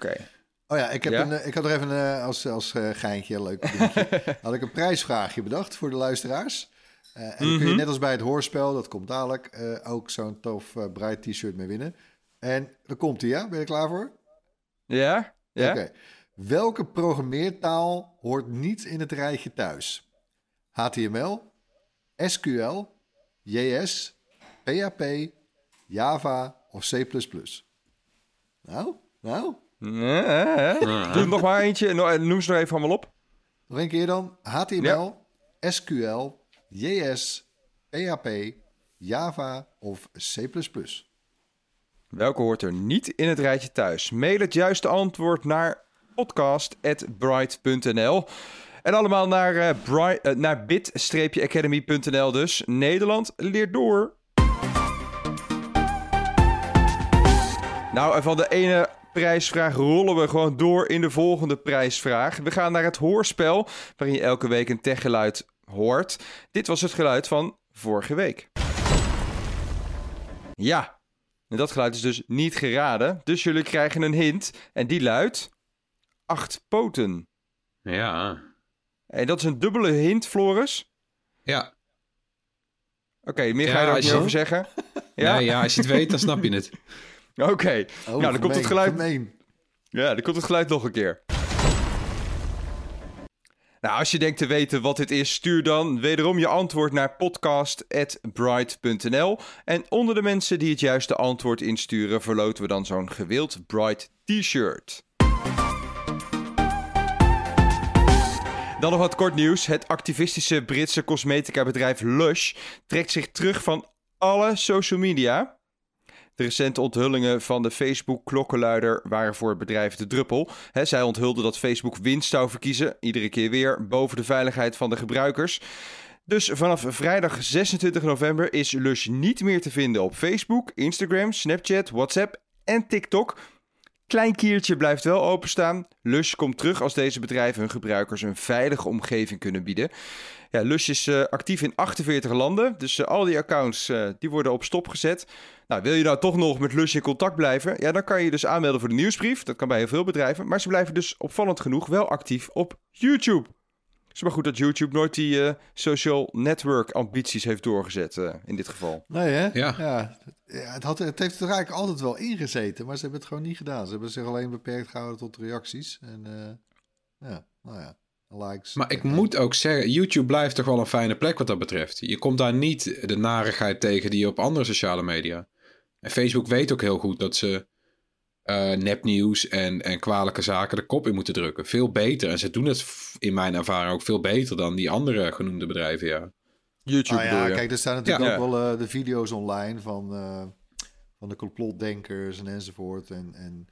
oh ja, ik, heb Ja? een, ik had er even eh, als, als geintje, leuk dingetje, had ik een prijsvraagje bedacht voor de luisteraars. En dan kun je Mhm. net als bij het hoorspel, dat komt dadelijk, ook zo'n tof Bright t-shirt mee winnen. En dan komt hij, ja? Ben je er klaar voor? Ja? Ja? Oké. Welke programmeertaal hoort niet in het rijtje thuis? HTML, SQL, JS, PHP, Java of C++? Nou, nou, Eh, eh. Doe er nog maar eentje. Eh, Noem ze nog even allemaal op. nog een keer dan. HTML, SQL, JS, PHP, Java of C++? Welke hoort er niet in het rijtje thuis? Mail het juiste antwoord naar podcast.bright.nl. En allemaal naar, eh, Bri- eh, naar bit-academy.nl dus. Nederland leert door. Nou, en van de ene prijsvraag rollen we gewoon door in de volgende prijsvraag. We gaan naar het hoorspel, waarin je elke week een techgeluid hoort. Dit was het geluid van vorige week. Ja, en dat geluid is dus niet geraden. Dus jullie krijgen een hint. En die luidt... Acht poten. Ja. En dat is een dubbele hint, Floris. Ja. Oké, meer ga Ja, je er ook niet over zeggen? Ja? ja, als je het weet, dan snap je het. Oké. Oh, nou, dan komt het geluid... gemeen. Ja, dan komt het geluid nog een keer. Nou, als je denkt te weten wat dit is, stuur dan wederom je antwoord naar podcast.bright.nl. En onder de mensen die het juiste antwoord insturen, verloten we dan zo'n gewild Bright t-shirt. Dan nog wat kort nieuws. Het activistische Britse cosmetica bedrijf Lush trekt zich terug van alle social media. De recente onthullingen van de Facebook-klokkenluider waren voor het bedrijf de druppel. Zij onthulden dat Facebook winst zou verkiezen, iedere keer weer boven de veiligheid van de gebruikers. Dus vanaf vrijdag 26 november is Lush niet meer te vinden op Facebook, Instagram, Snapchat, WhatsApp en TikTok. Klein kiertje blijft wel openstaan. Lush komt terug als deze bedrijven hun gebruikers een veilige omgeving kunnen bieden. Ja, Lush is eh, actief in 48 landen, dus eh, al die accounts eh, die worden op stop gezet. Nou, wil je nou toch nog met Lush in contact blijven? Ja, dan kan je dus aanmelden voor de nieuwsbrief. Dat kan bij heel veel bedrijven. Maar ze blijven dus opvallend genoeg wel actief op YouTube. Het is maar goed dat YouTube nooit die eh, social network ambities heeft doorgezet eh, in dit geval. Nee, hè? Ja. ja. Ja, het, had, het heeft er eigenlijk altijd wel ingezeten, maar ze hebben het gewoon niet gedaan. Ze hebben zich alleen beperkt gehouden tot reacties. En eh, ja, nou ja. likes. Maar ik moet ook zeggen, YouTube blijft toch wel een fijne plek wat dat betreft. Je komt daar niet de narigheid tegen die je op andere sociale media. En Facebook weet ook heel goed dat ze eh, nepnieuws en, en kwalijke zaken de kop in moeten drukken. Veel beter. En ze doen het in mijn ervaring ook veel beter dan die andere genoemde bedrijven, ja. YouTube Nou bedoel ja, kijk, er staan natuurlijk Ja. ook wel eh, de video's online van, eh, van de complotdenkers en enzovoort. En, en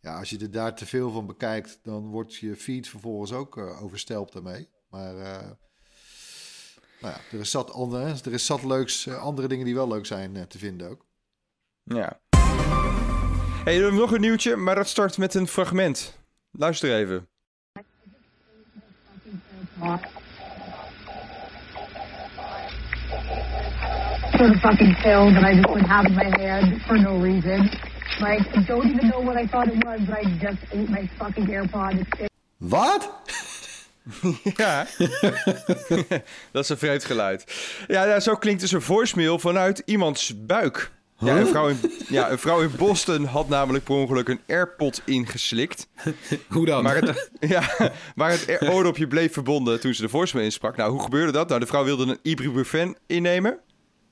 ja, als je er daar te veel van bekijkt, dan wordt je feed vervolgens ook overstelpt daarmee. Maar eh, nou ja, er is zat, andere, er is zat leuks, andere dingen die wel leuk zijn eh, te vinden ook. Ja. Hey, we hebben nog een nieuwtje, maar dat start met een fragment. Luister even. for the fucking pill that I just would have in my hand for no reason. Like, I don't even know what I thought it was, but I just ate my fucking AirPod. Wat? Ja, dat is een vreemd geluid. Ja, ja, zo klinkt dus een voicemail vanuit iemands buik. Ja, een, vrouw in, ja, een vrouw in Boston had namelijk per ongeluk een AirPod ingeslikt. Hoe dan? Maar het, ja, maar het oordopje bleef verbonden toen ze de voicemail insprak. Nou, hoe gebeurde dat? Nou, de vrouw wilde een ibuprofen innemen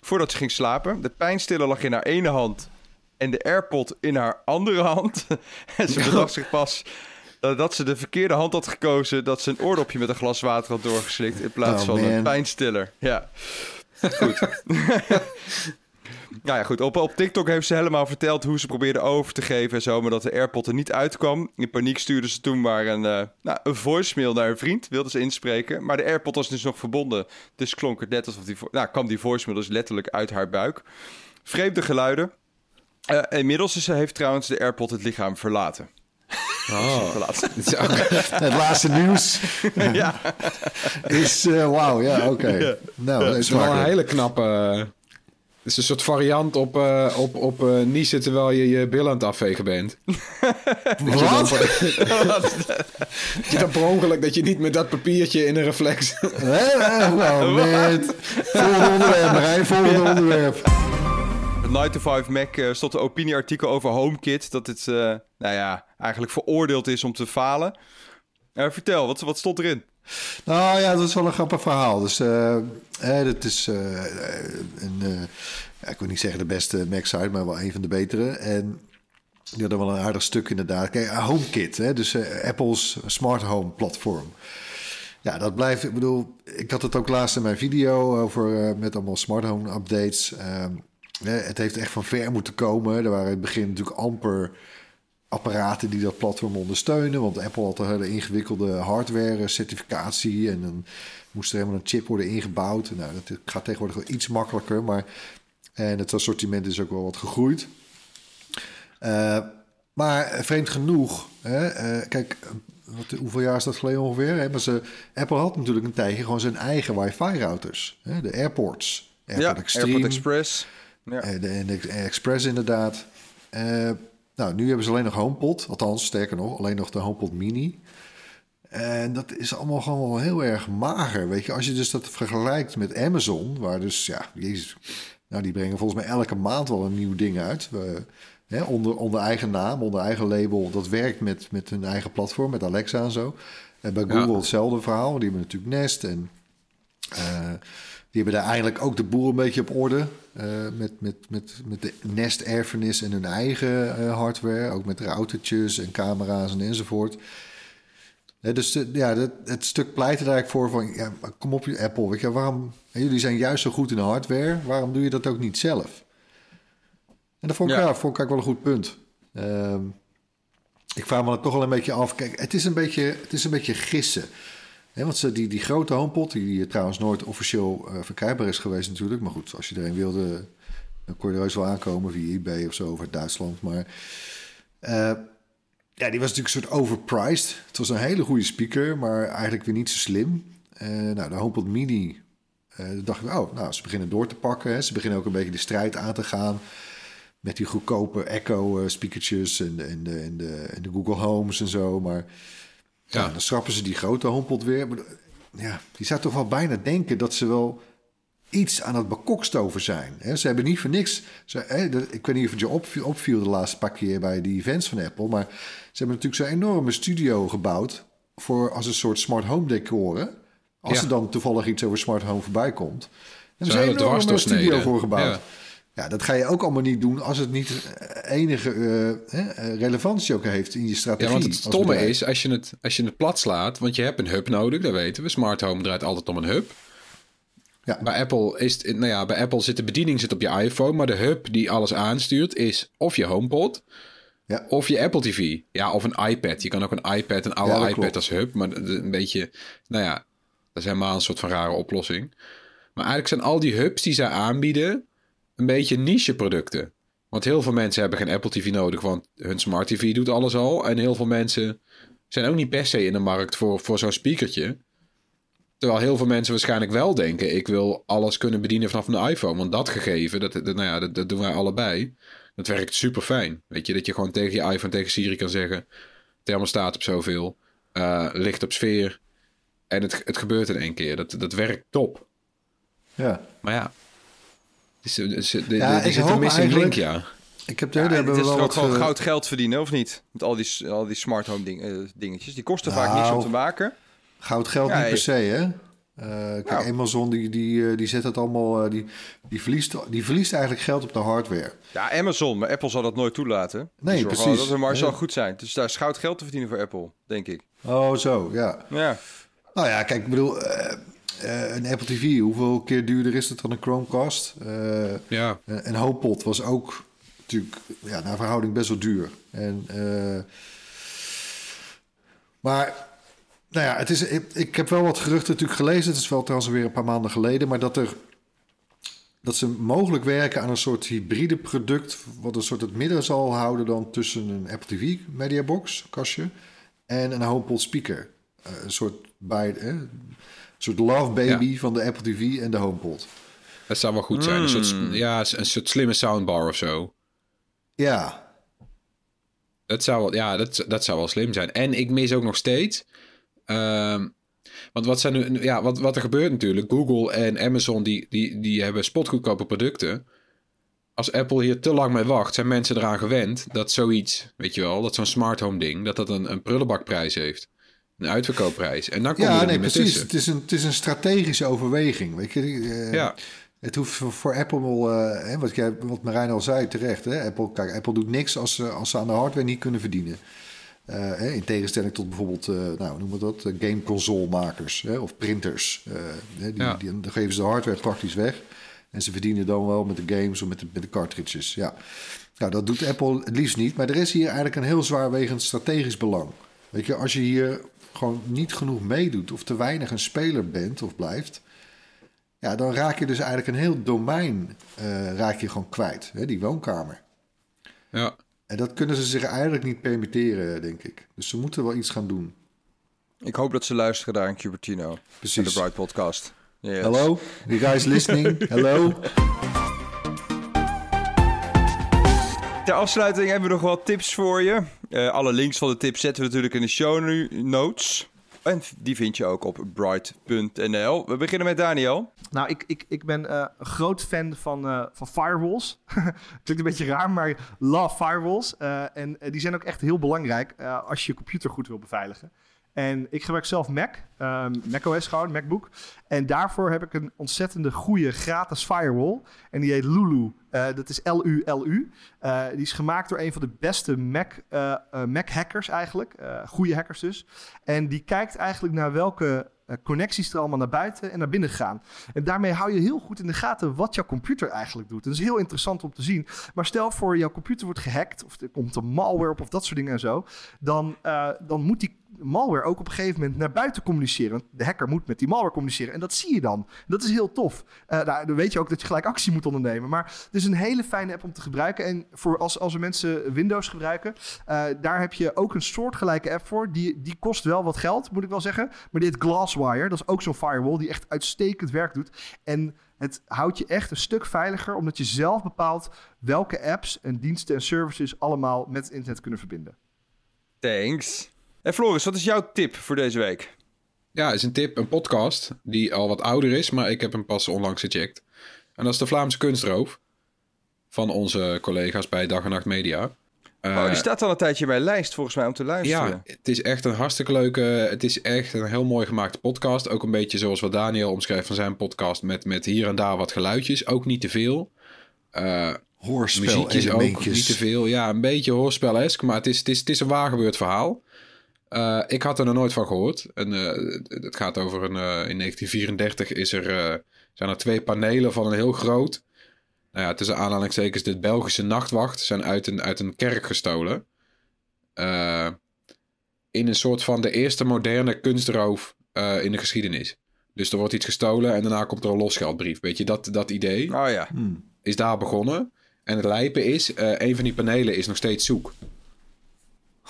voordat ze ging slapen. De pijnstiller lag in haar ene hand en de AirPod in haar andere hand. en ze bedacht zich pas eh, dat ze de verkeerde hand had gekozen... dat ze een oordopje met een glas water had doorgeslikt... in plaats Oh, van een pijnstiller. Ja, goed. Nou ja, goed. Op, op TikTok heeft ze helemaal verteld hoe ze probeerde over te geven en zo, maar dat de AirPod er niet uitkwam. In paniek stuurde ze toen maar een, eh, nou, een voicemail naar een vriend, wilde ze inspreken. Maar de AirPod was dus nog verbonden, dus klonk het net alsof die, nou, kwam die voicemail dus letterlijk uit haar buik. Vreemde geluiden. Eh, inmiddels is, heeft trouwens de AirPod het lichaam verlaten. Oh. Het laatste nieuws ja. is, eh, wauw, ja, oké. Nou, dat Het is wel een hele knappe... Het is een soort variant op, eh op, op eh, niezen terwijl je je billen aan het afvegen bent. Wat? Dat je dan per ongeluk dat je niet met dat papiertje in een reflex... Nou, met... Volgende onderwerp, Marijn, volgende onderwerp. 9 to 5 Mac eh, stond een opinieartikel over HomeKit. Dat het, eh, nou ja, eigenlijk veroordeeld is om te falen. Eh, vertel, wat, wat stond erin? Nou ja, dat is wel een grappig verhaal. Dus eh hè, dat is eh, een, ja, ik wil niet zeggen de beste Mac-site, maar wel een van de betere. En die hadden wel een aardig stuk inderdaad. Kijk, HomeKit, hè, dus Apple's smart home platform. Ja, dat blijft, ik bedoel, ik had het ook laatst in mijn video over met allemaal smart home updates. Ehm, het heeft echt van ver moeten komen. Er waren in het begin natuurlijk amper apparaten die dat platform ondersteunen. Want Apple had een hele ingewikkelde hardware certificatie. En dan moest er helemaal een chip worden ingebouwd. Nou, dat gaat tegenwoordig wel iets makkelijker. Maar, en het assortiment is ook wel wat gegroeid. Eh, maar vreemd genoeg, hè, eh, kijk, wat, hoeveel jaar is dat geleden ongeveer? Hè? Maar ze, Apple had natuurlijk een tijdje gewoon zijn eigen wifi-routers. Hè? De AirPorts. Ja, Extreme. AirPod Express. Ja. Eh, de, en de Express inderdaad. Nou, nu hebben ze alleen nog HomePod. Althans, sterker nog, alleen nog de HomePod Mini. En dat is allemaal gewoon wel heel erg mager. Weet je, als je dus dat vergelijkt met Amazon, waar dus, ja, jezus, nou, die brengen volgens mij elke maand wel een nieuw ding uit. We, hè, onder, onder eigen naam, onder eigen label. Dat werkt met, met hun eigen platform, met Alexa en zo. En bij Google Ja. hetzelfde verhaal. Die hebben natuurlijk Nest en eh, die hebben daar eigenlijk ook de boel een beetje op orde. eh, met, met, met, met de Nest-erfenis en hun eigen eh, hardware. Ook met routertjes en camera's en enzovoort. Dus de- ja, dat, het stuk pleit er eigenlijk voor van... Ja, kom op, je Apple. Weet je, waarom, jullie zijn juist zo goed in de hardware. Waarom doe je dat ook niet zelf? En dat vond ik, Ja. ja. vond ik eigenlijk wel een goed punt. Ehm, ik vraag me toch wel een beetje af. Kijk, het is een beetje, het is een beetje gissen. Hè, want ze, die, die grote HomePod, die, trouwens nooit officieel eh, verkrijgbaar is geweest natuurlijk. Maar goed, als je er een wilde, dan wel aankomen via eBay of zo, uit Duitsland. Maar eh, ja, die was natuurlijk een soort overpriced. Het was een hele goede speaker, maar eigenlijk weer niet zo slim. Eh, nou, de HomePod Mini, dacht ik, oh, nou, ze beginnen door te pakken. Hè. Ze beginnen ook een beetje de strijd aan te gaan met die goedkope Echo-speakertjes en, en, de, en de Google Homes en zo. Maar ja. Ja. dan schrappen ze die grote HomePod weer. Ja, je zou toch wel bijna denken dat ze wel iets aan het bekokstoven zijn. Ze hebben niet voor niks... Ze, de- ik weet niet of het je opviel, opviel de laatste paar keer bij die events van Apple... maar ze hebben natuurlijk zo'n enorme studio gebouwd... voor als een soort smart home decoren. Als Ja. er dan toevallig iets over smart home voorbij komt. Dan is er een enorme studio voor gebouwd. Ja. Ja. dat ga je ook allemaal niet doen als het niet eh, enige eh, eh, relevantie ook heeft in je Ja, strategie. want het stomme is, als je, het, als je het plat slaat, want je hebt een hub nodig, dat weten we. Smart home draait altijd om een hub. Ja. Bij Apple is het, nou ja, bij Apple zit de bediening zit op je iPhone, maar de hub die alles aanstuurt is of je HomePod Ja. of je Apple TV. Ja, of een iPad. Je kan ook een iPad, een oude Ja, iPad klopt. als hub, maar een beetje, nou ja, dat is helemaal een soort van rare oplossing. Maar eigenlijk zijn al die hubs die zij aanbieden een beetje niche producten. Want heel veel mensen hebben geen Apple TV nodig, want hun smart TV doet alles al. En heel veel mensen zijn ook niet per se in de markt voor, voor zo'n speakertje. Terwijl heel veel mensen waarschijnlijk wel denken: ik wil alles kunnen bedienen vanaf een iPhone. Want dat gegeven, dat, dat, nou ja, dat, dat doen wij allebei. Dat werkt super fijn. Weet je, dat je gewoon tegen je iPhone, tegen Siri kan zeggen: thermostaat op zoveel, eh, licht op sfeer. En het, het gebeurt in één keer. Dat, dat werkt top. Ja. Maar ja, de, Ja, er een hoop missing link, eigenlijk- ja. Ik heb de Ja, hele het hebben is we wel ook gewoon goud geld verdienen, of niet? Met al die, al die smart home ding, eh, dingetjes. Die kosten vaak Nou, niks om te maken. Goud geld Ja, niet per se, hè? Eh, kijk, Nou. Amazon die, die, eh, die zet het allemaal... die, die, verliest, die verliest eigenlijk geld op de hardware. Ja, Amazon, maar Apple zal dat nooit toelaten. Nee, precies. Dat de marge zal goed zijn. Dus daar is goud geld te verdienen voor Apple, denk ik. Oh, zo, ja. Ja. Nou ja, kijk, ik bedoel... eh, eh, een Apple TV, hoeveel keer duurder is het dan een Chromecast? Eh, Ja, een HomePod was ook natuurlijk ja, naar verhouding best wel duur. En, eh, maar nou ja, het is, ik, ik heb wel wat geruchten natuurlijk gelezen. Het is wel trouwens weer een paar maanden geleden. Maar dat, er, dat ze mogelijk werken aan een soort hybride product... wat een soort het midden zal houden dan tussen een Apple TV Mediabox, kastje... en een HomePod speaker. Eh, een soort, bij, eh, een soort love baby van de Apple TV en de HomePod. dat zou wel goed zijn. Een, soort, ja, een soort slimme soundbar of zo. Ja, Dat zou, wel- ja, dat, dat zou wel slim zijn. En ik mis ook nog steeds. ehm, want wat, zijn nu, ja, wat, wat er gebeurt natuurlijk. Google en Amazon die, die, die hebben spotgoedkope producten. Als Apple hier te lang mee wacht, zijn mensen eraan gewend dat zoiets, weet je wel, dat zo'n smart home ding, dat dat een, een prullenbakprijs heeft. Een uitverkoopprijs. En dan kom je Ja, er nee, precies. tussen. Het is, een, het is een strategische overweging. Weet je, eh, Ja. Het hoeft voor, Apple, wel, eh, hè, wat, jij, wat Marijn al zei terecht. Hè, Apple, kijk, Apple doet niks als ze, als ze aan de hardware niet kunnen verdienen. Eh, in tegenstelling tot bijvoorbeeld, eh, nou, hoe noemen we dat? Eh, game console makers hè, of printers. Eh, die, Ja. die, dan geven ze de hardware praktisch weg. En ze verdienen dan wel met de games of met de, met de cartridges. Ja. Nou, dat doet Apple het liefst niet. Maar er is hier eigenlijk een heel zwaarwegend strategisch belang. Weet je, als je hier gewoon niet genoeg meedoet of te weinig een speler bent of blijft, ja, dan raak je dus eigenlijk een heel domein eh, raak je gewoon kwijt, hè, die woonkamer. Ja. En dat kunnen ze zich eigenlijk niet permitteren, denk ik. Dus ze moeten wel iets gaan doen. Ik hoop dat ze luisteren daar in Cupertino. Precies. Naar de Bright Podcast. Yes. Hello, you guys listening? Hello. Ter afsluiting hebben we nog wat tips voor je. Eh, alle links van de tips zetten we natuurlijk in de show notes. En die vind je ook op bright.nl. We beginnen met Daniel. Nou, ik, ik, ik ben eh, een groot fan van, eh, van firewalls. Klinkt een beetje raar, maar love firewalls. En die zijn ook echt heel belangrijk als je je computer goed wil beveiligen. En ik gebruik zelf Mac, ehm macOS gewoon, MacBook. En daarvoor heb ik een ontzettende goede gratis firewall. En die heet Lulu. Eh, dat is L-U-L-U. Eh, die is gemaakt door een van de beste Mac, eh, Mac hackers eigenlijk. Goede hackers dus. En die kijkt eigenlijk naar welke connecties er allemaal naar buiten en naar binnen gaan. En daarmee hou je heel goed in de gaten wat jouw computer eigenlijk doet. En dat is heel interessant om te zien. Maar stel voor, jouw computer wordt gehackt, of er komt een malware op, of dat soort dingen en zo. Dan, dan moet die malware ook op een gegeven moment naar buiten communiceren. De hacker moet met die malware communiceren. En dat zie je dan. Dat is heel tof. Eh, nou, dan weet je ook dat je gelijk actie moet ondernemen. Maar het is een hele fijne app om te gebruiken. En voor als, als er mensen Windows gebruiken, eh, daar heb je ook een soortgelijke app voor. Die, die kost wel wat geld, moet ik wel zeggen. Maar dit Glasswire, dat is ook zo'n firewall die echt uitstekend werk doet. En het houdt je echt een stuk veiliger, omdat je zelf bepaalt welke apps en diensten en services allemaal met het internet kunnen verbinden. Thanks. En Floris, wat is jouw tip voor deze week? Ja, is een tip, een podcast die al wat ouder is, maar ik heb hem pas onlangs gecheckt. En dat is de Vlaamse kunstroof van onze collega's bij Dag en Nacht Media. Eh, Eh, oh, die staat al een tijdje mijn lijst volgens mij om te luisteren. ja, het is echt een hartstikke leuke. Het is echt een heel mooi gemaakte podcast. Ook een beetje zoals wat Daniel omschrijft van zijn podcast. Met, met hier en daar wat geluidjes. Ook niet te veel. Eh Hoorspel muziekjes ook niet te veel. Ja, een beetje hoorspelesk. Maar het is, het is, het is een waargebeurd verhaal. Eh, ik had er nog nooit van gehoord. En, eh, het gaat over een. eh, in 1934 is er, eh, zijn er twee panelen van een heel groot. Nou ja, tussen aanhalingstekens de Belgische nachtwacht zijn uit een, uit een kerk gestolen. Eh, in een soort van de eerste moderne kunstroof eh, in de geschiedenis. Dus er wordt iets gestolen en daarna komt er een losgeldbrief. Weet je, dat, dat idee Oh ja. is daar begonnen. En het lijpen is, eh, een van die panelen is nog steeds zoek.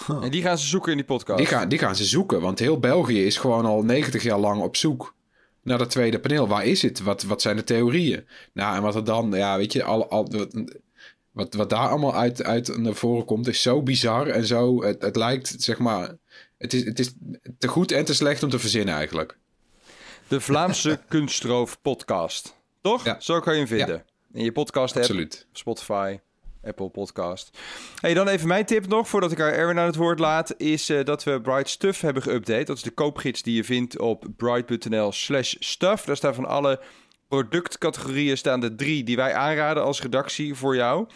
En die gaan ze zoeken in die podcast. Die gaan, die gaan ze zoeken, want heel België is gewoon al 90 jaar lang op zoek naar dat tweede paneel. Waar is het? Wat, wat zijn de theorieën? Nou, en wat er dan, ja, weet je, al, al, wat, wat daar allemaal uit, uit naar voren komt, is zo bizar en zo. Het, het lijkt, zeg maar, het is, het is te goed en te slecht om te verzinnen eigenlijk. De Vlaamse Kunstroof podcast. Toch? Ja. Zo kan je hem vinden. In je podcast app, Absoluut. Spotify, Apple Podcast. Hey, dan even mijn tip nog, voordat ik haar Erwin aan het woord laat, is eh, dat we Bright Stuff hebben geüpdate. Dat is de koopgids die je vindt op bright.nl slash stuff. Daar staan van alle productcategorieën staan de drie die wij aanraden als redactie voor jou. En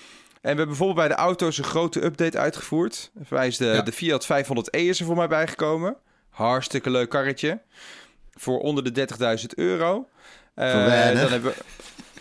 we hebben bijvoorbeeld bij de auto's een grote update uitgevoerd. Wij is de, Ja. de Fiat 500e is er voor mij bijgekomen. Hartstikke leuk karretje. Voor onder de 30.000 euro. Weinig. dan hebben we...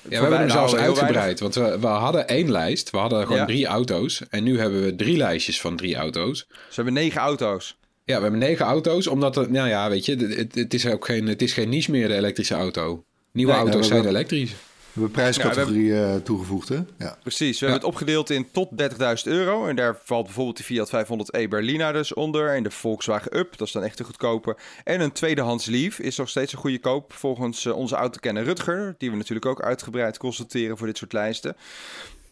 Ja, we hebben hem nou, zelfs uitgebreid. Want we, we hadden één lijst. We hadden gewoon Ja. drie auto's. En nu hebben we drie lijstjes van drie auto's. Ze hebben negen auto's. Ja, we hebben negen auto's. Omdat, er, nou ja, weet je, het, het is ook geen, het is geen niche meer, de elektrische auto. Nieuwe Nee, auto's we zijn elektrisch. We hebben prijscategorieën eh, toegevoegd, hè? Ja. Precies, we Ja. hebben het opgedeeld in tot 30.000 euro. En daar valt bijvoorbeeld de Fiat 500e Berlina dus onder. En de Volkswagen Up, dat is dan echt de goedkope. En een tweedehands Leaf is nog steeds een goede koop volgens eh, onze autokenner Rutger. Die we natuurlijk ook uitgebreid consulteren voor dit soort lijsten.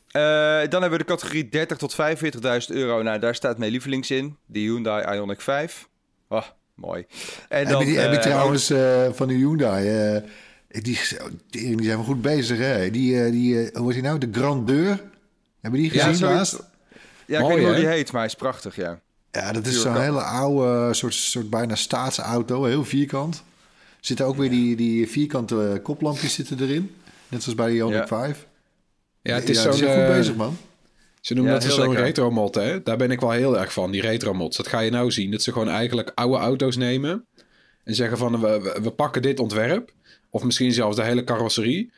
Eh, dan hebben we de categorie 30 tot 45.000 euro. Nou, daar staat mijn lievelings in. De Hyundai Ioniq 5. Oh, mooi. En heb je, die, heb je trouwens van de Hyundai... eh, die, die, die zijn wel goed bezig, hè? Die, eh, die eh, hoe was die nou? De Grandeur. Hebben die Ja, gezien laatst? Ja, ik Mooi, weet niet hoe die heet, maar hij is prachtig, ja. Ja, dat is zo'n hele oude, soort, soort bijna staatsauto. Heel vierkant. Zitten ook weer die, die vierkante koplampjes zitten erin. Net zoals bij de Ioniq Ja. 5. Ja, het is ja, zijn goed eh, bezig, man. Ze noemen Ja, dat zo'n lekker. retro mod, hè? Daar ben ik wel heel erg van, die retro mods. Dat ga je nou zien. Dat ze gewoon eigenlijk oude auto's nemen en zeggen van we, we, we pakken dit ontwerp, of misschien zelfs de hele carrosserie,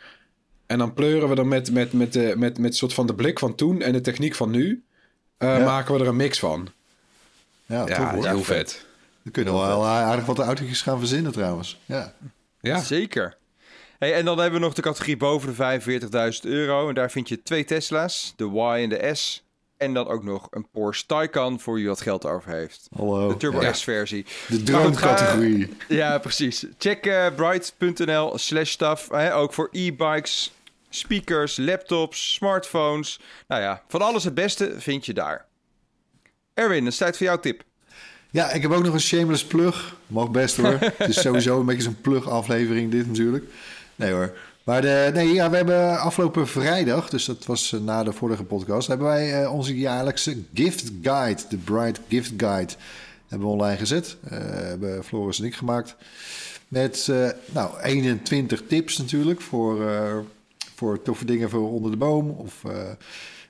en dan pleuren we er met, met, met, de, met, met soort van de blik van toen en de techniek van nu, eh, Ja. maken we er een mix van. Ja, Ja, top hoor. heel vet. We kunnen wel aardig wat autootjes gaan verzinnen trouwens. Ja. Ja, Zeker. Hey, en dan hebben we nog de categorie boven de 45.000 euro. En daar vind je twee Tesla's, de Y en de S. En dan ook nog een Porsche Taycan voor wie wat geld over heeft. Hallo. De Turbo Ja. S-versie. De goed, ga- droomcategorie. Ja, precies. Check eh, bright.nl slash stuff. hè, ook voor e-bikes, speakers, laptops, smartphones. Nou ja, van alles het beste vind je daar. Erwin, het is tijd voor jouw tip. Ja, ik heb ook nog een shameless plug. Mag best hoor. Het is sowieso een beetje zo'n plug-aflevering dit natuurlijk. Nee hoor. Maar de, nee, ja, we hebben afgelopen vrijdag, dus dat was eh, na de vorige podcast, hebben wij eh, onze jaarlijkse gift guide, de Bright Gift Guide, hebben we online gezet. Eh hebben Floris en ik gemaakt. Met eh, nou, 21 tips natuurlijk voor, voor toffe dingen voor onder de boom of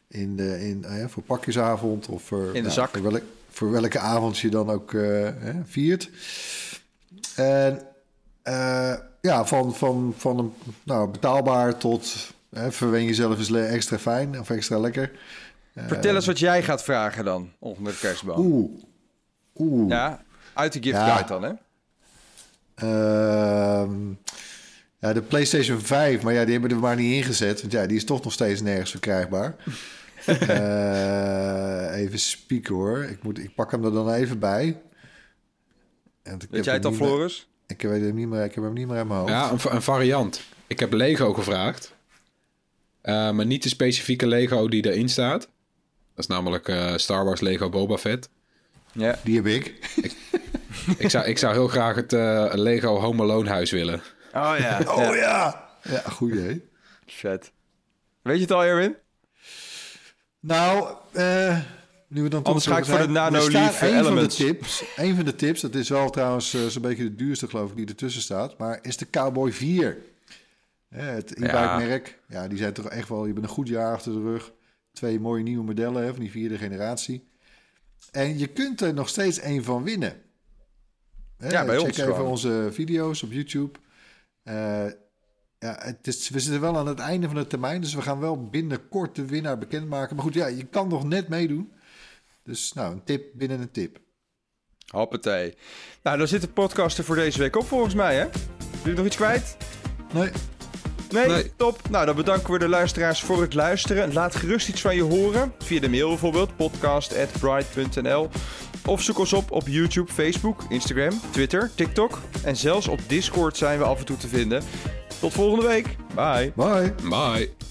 in de, in, voor pakjesavond of voor, de nou, zak. Voor, welk, voor welke avond je dan ook eh, viert. En eh, ja, van, van, van een, nou, betaalbaar tot hè, verwen jezelf eens extra fijn of extra lekker. Vertel eens wat jij gaat vragen dan onder de kerstboom. Oeh. Oeh. Ja, uit de gift Ja. dan, hè? Ehm, ja, de PlayStation 5, maar ja, die hebben we er maar niet ingezet. Want ja, die is toch nog steeds nergens verkrijgbaar. Eh, even spieken hoor. Ik, moet, ik pak hem er dan even bij. Ik Weet jij het al, meer- Floris? Ik weet hem niet meer. Ik heb hem niet meer in mijn hoofd. ja een, een variant. Ik heb Lego gevraagd, Eh, maar niet de specifieke Lego die erin staat. Dat is namelijk eh, Star Wars Lego Boba Fett. Ja. Die heb ik. Ik zou, ik zou heel graag het eh, Lego Home Alone huis willen. Oh ja. Oh ja. Ja, goed idee. Vet. Weet je het al, Erwin? Nou, eh, Nu we dan Anders toch ga ik voor de er Nanoleaf staat een van de tips. Een van de tips, dat is wel trouwens eh, zo'n beetje de duurste geloof ik die ertussen staat. Maar is de Cowboy 4. Hè, het e-bike Ja. merk. Ja, die zijn toch echt wel, je bent een goed jaar achter de rug. Twee mooie nieuwe modellen hè, van die vierde generatie. En je kunt er nog steeds één van winnen. Hè, Ja, bij check ons even gewoon. onze video's op YouTube. Eh, ja, het is, we zitten wel aan het einde van de termijn, dus we gaan wel binnenkort de winnaar bekendmaken. Maar goed, ja, je kan nog net meedoen. Dus nou, een tip binnen een tip. Hoppatee. Nou, dan zit de podcast er voor deze week op volgens mij, hè? Wil je nog iets kwijt? Nee. Nee, Nee. top. Nou, dan bedanken we de luisteraars voor het luisteren. Laat gerust iets van je horen. Via de mail bijvoorbeeld, podcast.bright.nl. Of zoek ons op op YouTube, Facebook, Instagram, Twitter, TikTok. En zelfs op Discord zijn we af en toe te vinden. Tot volgende week. Bye. Bye. Bye.